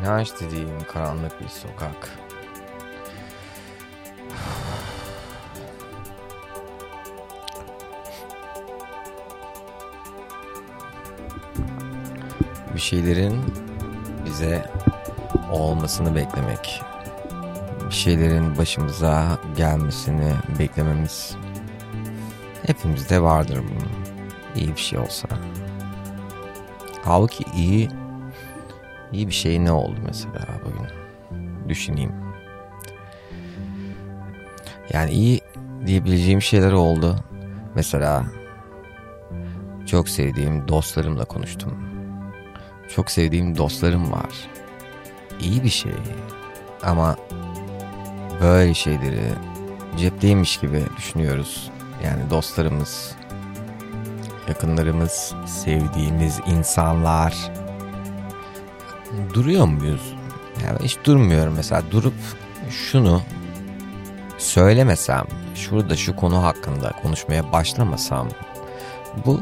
İnanç dediğim karanlık bir sokak. Bir şeylerin bize olmasını beklemek. Bir şeylerin başımıza gelmesini beklememiz. Hepimizde vardır bu. İyi bir şey olsa. Halbuki iyi iyi bir şey ne oldu mesela bugün? Düşüneyim. Yani iyi diyebileceğim şeyler oldu. Mesela çok sevdiğim dostlarımla konuştum. Çok sevdiğim dostlarım var. İyi bir şey. Ama böyle şeyleri cepteymiş gibi düşünüyoruz. Yani dostlarımız, yakınlarımız, sevdiğimiz insanlar duruyor muyuz? Yani hiç durmuyorum mesela durup şunu söylemesem, şurada şu konu hakkında konuşmaya başlamasam bu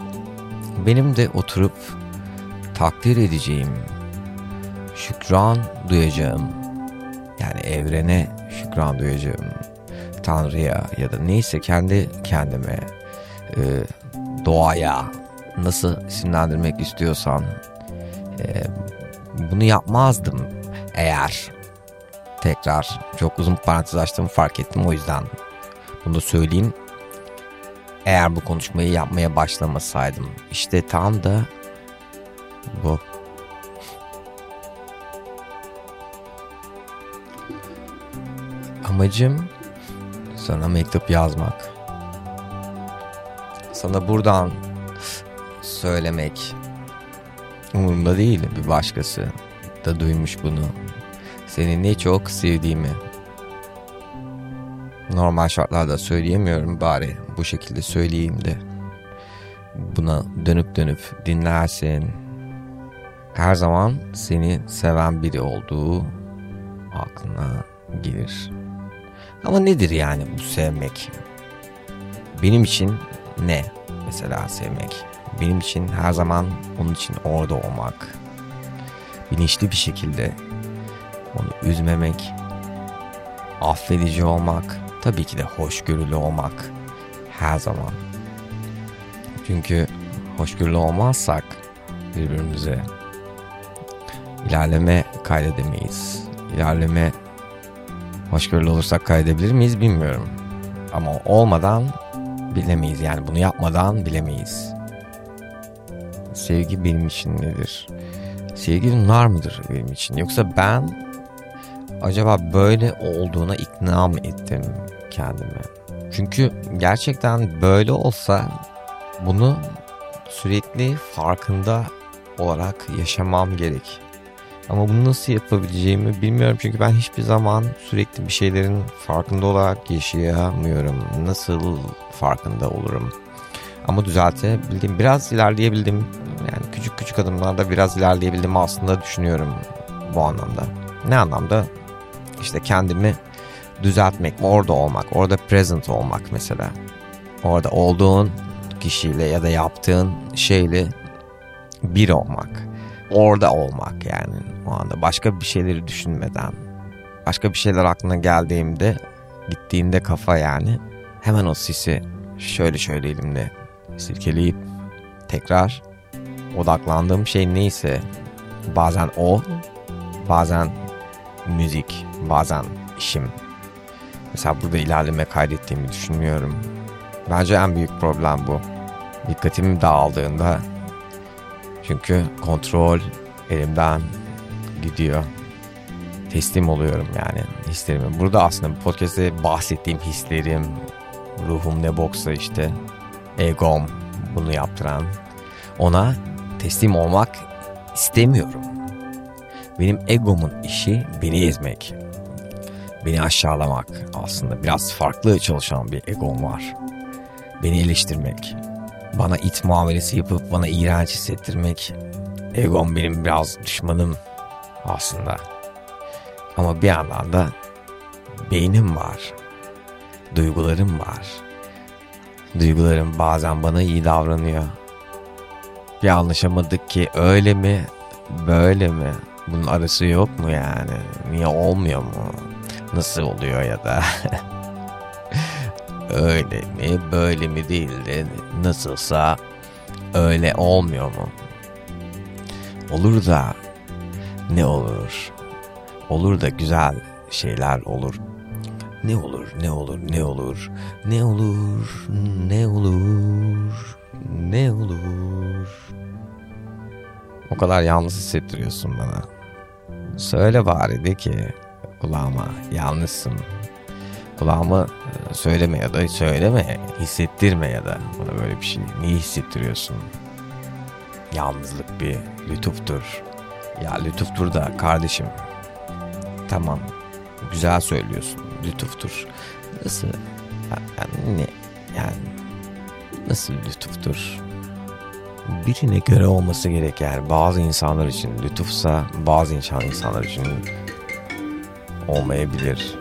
benim de oturup takdir edeceğim, şükran duyacağım, yani evrene şükran duyacağım, Tanrı'ya ya da neyse kendi kendime, e, doğaya nasıl isimlendirmek istiyorsan e, bunu yapmazdım eğer tekrar çok uzun parantez açtığımı fark ettim o yüzden bunu da söyleyeyim. Eğer bu konuşmayı yapmaya başlamasaydım işte tam da bu. Amacım sana mektup yazmak. Sana buradan söylemek umurumda değil bir başkası da duymuş bunu. Seni ne çok sevdiğimi. Normal şartlarda söyleyemiyorum bari bu şekilde söyleyeyim de. Buna dönüp dönüp dinlersin. Her zaman seni seven biri olduğu aklına gelir. Ama nedir yani bu sevmek? Benim için ne mesela sevmek? Benim için her zaman onun için orada olmak. Bilinçli bir şekilde onu üzmemek, affedici olmak, tabii ki de hoşgörülü olmak her zaman. Çünkü hoşgörülü olmazsak birbirimize ilerleme kaydedemeyiz. İlerleme hoşgörülü olursak kaydedebilir miyiz bilmiyorum. Ama olmadan bilemeyiz yani bunu yapmadan bilemeyiz. Sevgi benim için nedir? Sevgi nar mıdır benim için? Yoksa ben acaba böyle olduğuna ikna mı ettim kendimi? Çünkü gerçekten böyle olsa bunu sürekli farkında olarak yaşamam gerek. Ama bunu nasıl yapabileceğimi bilmiyorum çünkü ben hiçbir zaman sürekli bir şeylerin farkında olarak yaşayamıyorum. Nasıl farkında olurum? Ama düzeltebildim, biraz ilerleyebildim. Yani küçük küçük adımlarda biraz ilerleyebildim aslında düşünüyorum bu anlamda. Ne anlamda? İşte kendimi düzeltmek, orada olmak, orada present olmak mesela. Orada olduğun kişiyle ya da yaptığın şeyle bir olmak. Orada olmak yani o anda başka bir şeyleri düşünmeden. Başka bir şeyler aklına geldiğimde, gittiğinde kafa yani hemen o sisi şöyle şöyle elimle silkeleyip tekrar odaklandığım şey neyse bazen o, bazen müzik, bazen işim. Mesela burada ilerleme kaydettiğimi düşünmüyorum. Bence en büyük problem bu. Dikkatim dağıldığında çünkü kontrol elimden gidiyor. Teslim oluyorum yani hislerime. Burada aslında podcast'te bahsettiğim hislerim, ruhum ne boksa işte, egom bunu yaptıran. Ona teslim olmak istemiyorum. Benim egomun işi beni ezmek. Beni aşağılamak aslında biraz farklı çalışan bir egom var. Beni eleştirmek, bana it muamelesi yapıp bana iğrenç hissettirmek. Egom benim biraz düşmanım aslında. Ama bir yandan da beynim var. Duygularım var. Duygularım bazen bana iyi davranıyor. Bir anlaşamadık ki öyle mi, böyle mi? Bunun arası yok mu yani? Niye olmuyor mu? Nasıl oluyor ya da? öyle mi böyle mi değil de nasılsa öyle olmuyor mu? Olur da ne olur? Olur da güzel şeyler olur. Ne olur, ne olur, ne olur, ne olur, ne olur, ne olur. O kadar yalnız hissettiriyorsun bana. Söyle bari de ki kulağıma yalnızsın. Kulağıma e, söyleme ya da söyleme, hissettirme ya da bana böyle bir şey. Niye hissettiriyorsun? Yalnızlık bir lütuftur. Ya lütuftur da kardeşim. Tamam, güzel söylüyorsun. Lütuftur. Nasıl? Yani ne? Yani nasıl lütuftur? birine göre olması gerek yani bazı insanlar için lütufsa bazı insan insanlar için olmayabilir.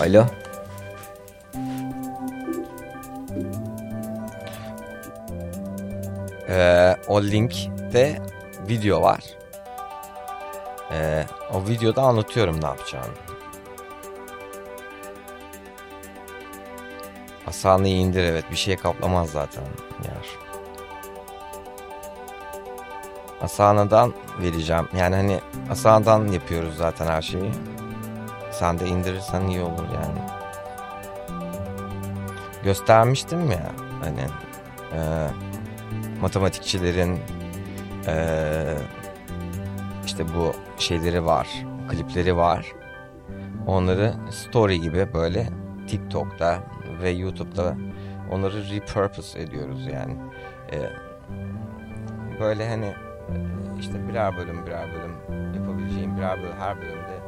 Alo. Ee, o linkte video var. Ee, o videoda anlatıyorum ne yapacağını. Asana'yı indir evet bir şeye kaplamaz zaten yer. Asana'dan vereceğim. Yani hani Asana'dan yapıyoruz zaten her şeyi. Sen de indirirsen iyi olur yani. Göstermiştim ya hani e, matematikçilerin e, işte bu şeyleri var, klipleri var. Onları story gibi böyle TikTok'ta ve YouTube'da onları repurpose ediyoruz yani. Ee, böyle hani işte birer bölüm birer bölüm yapabileceğim birer bölüm her bölümde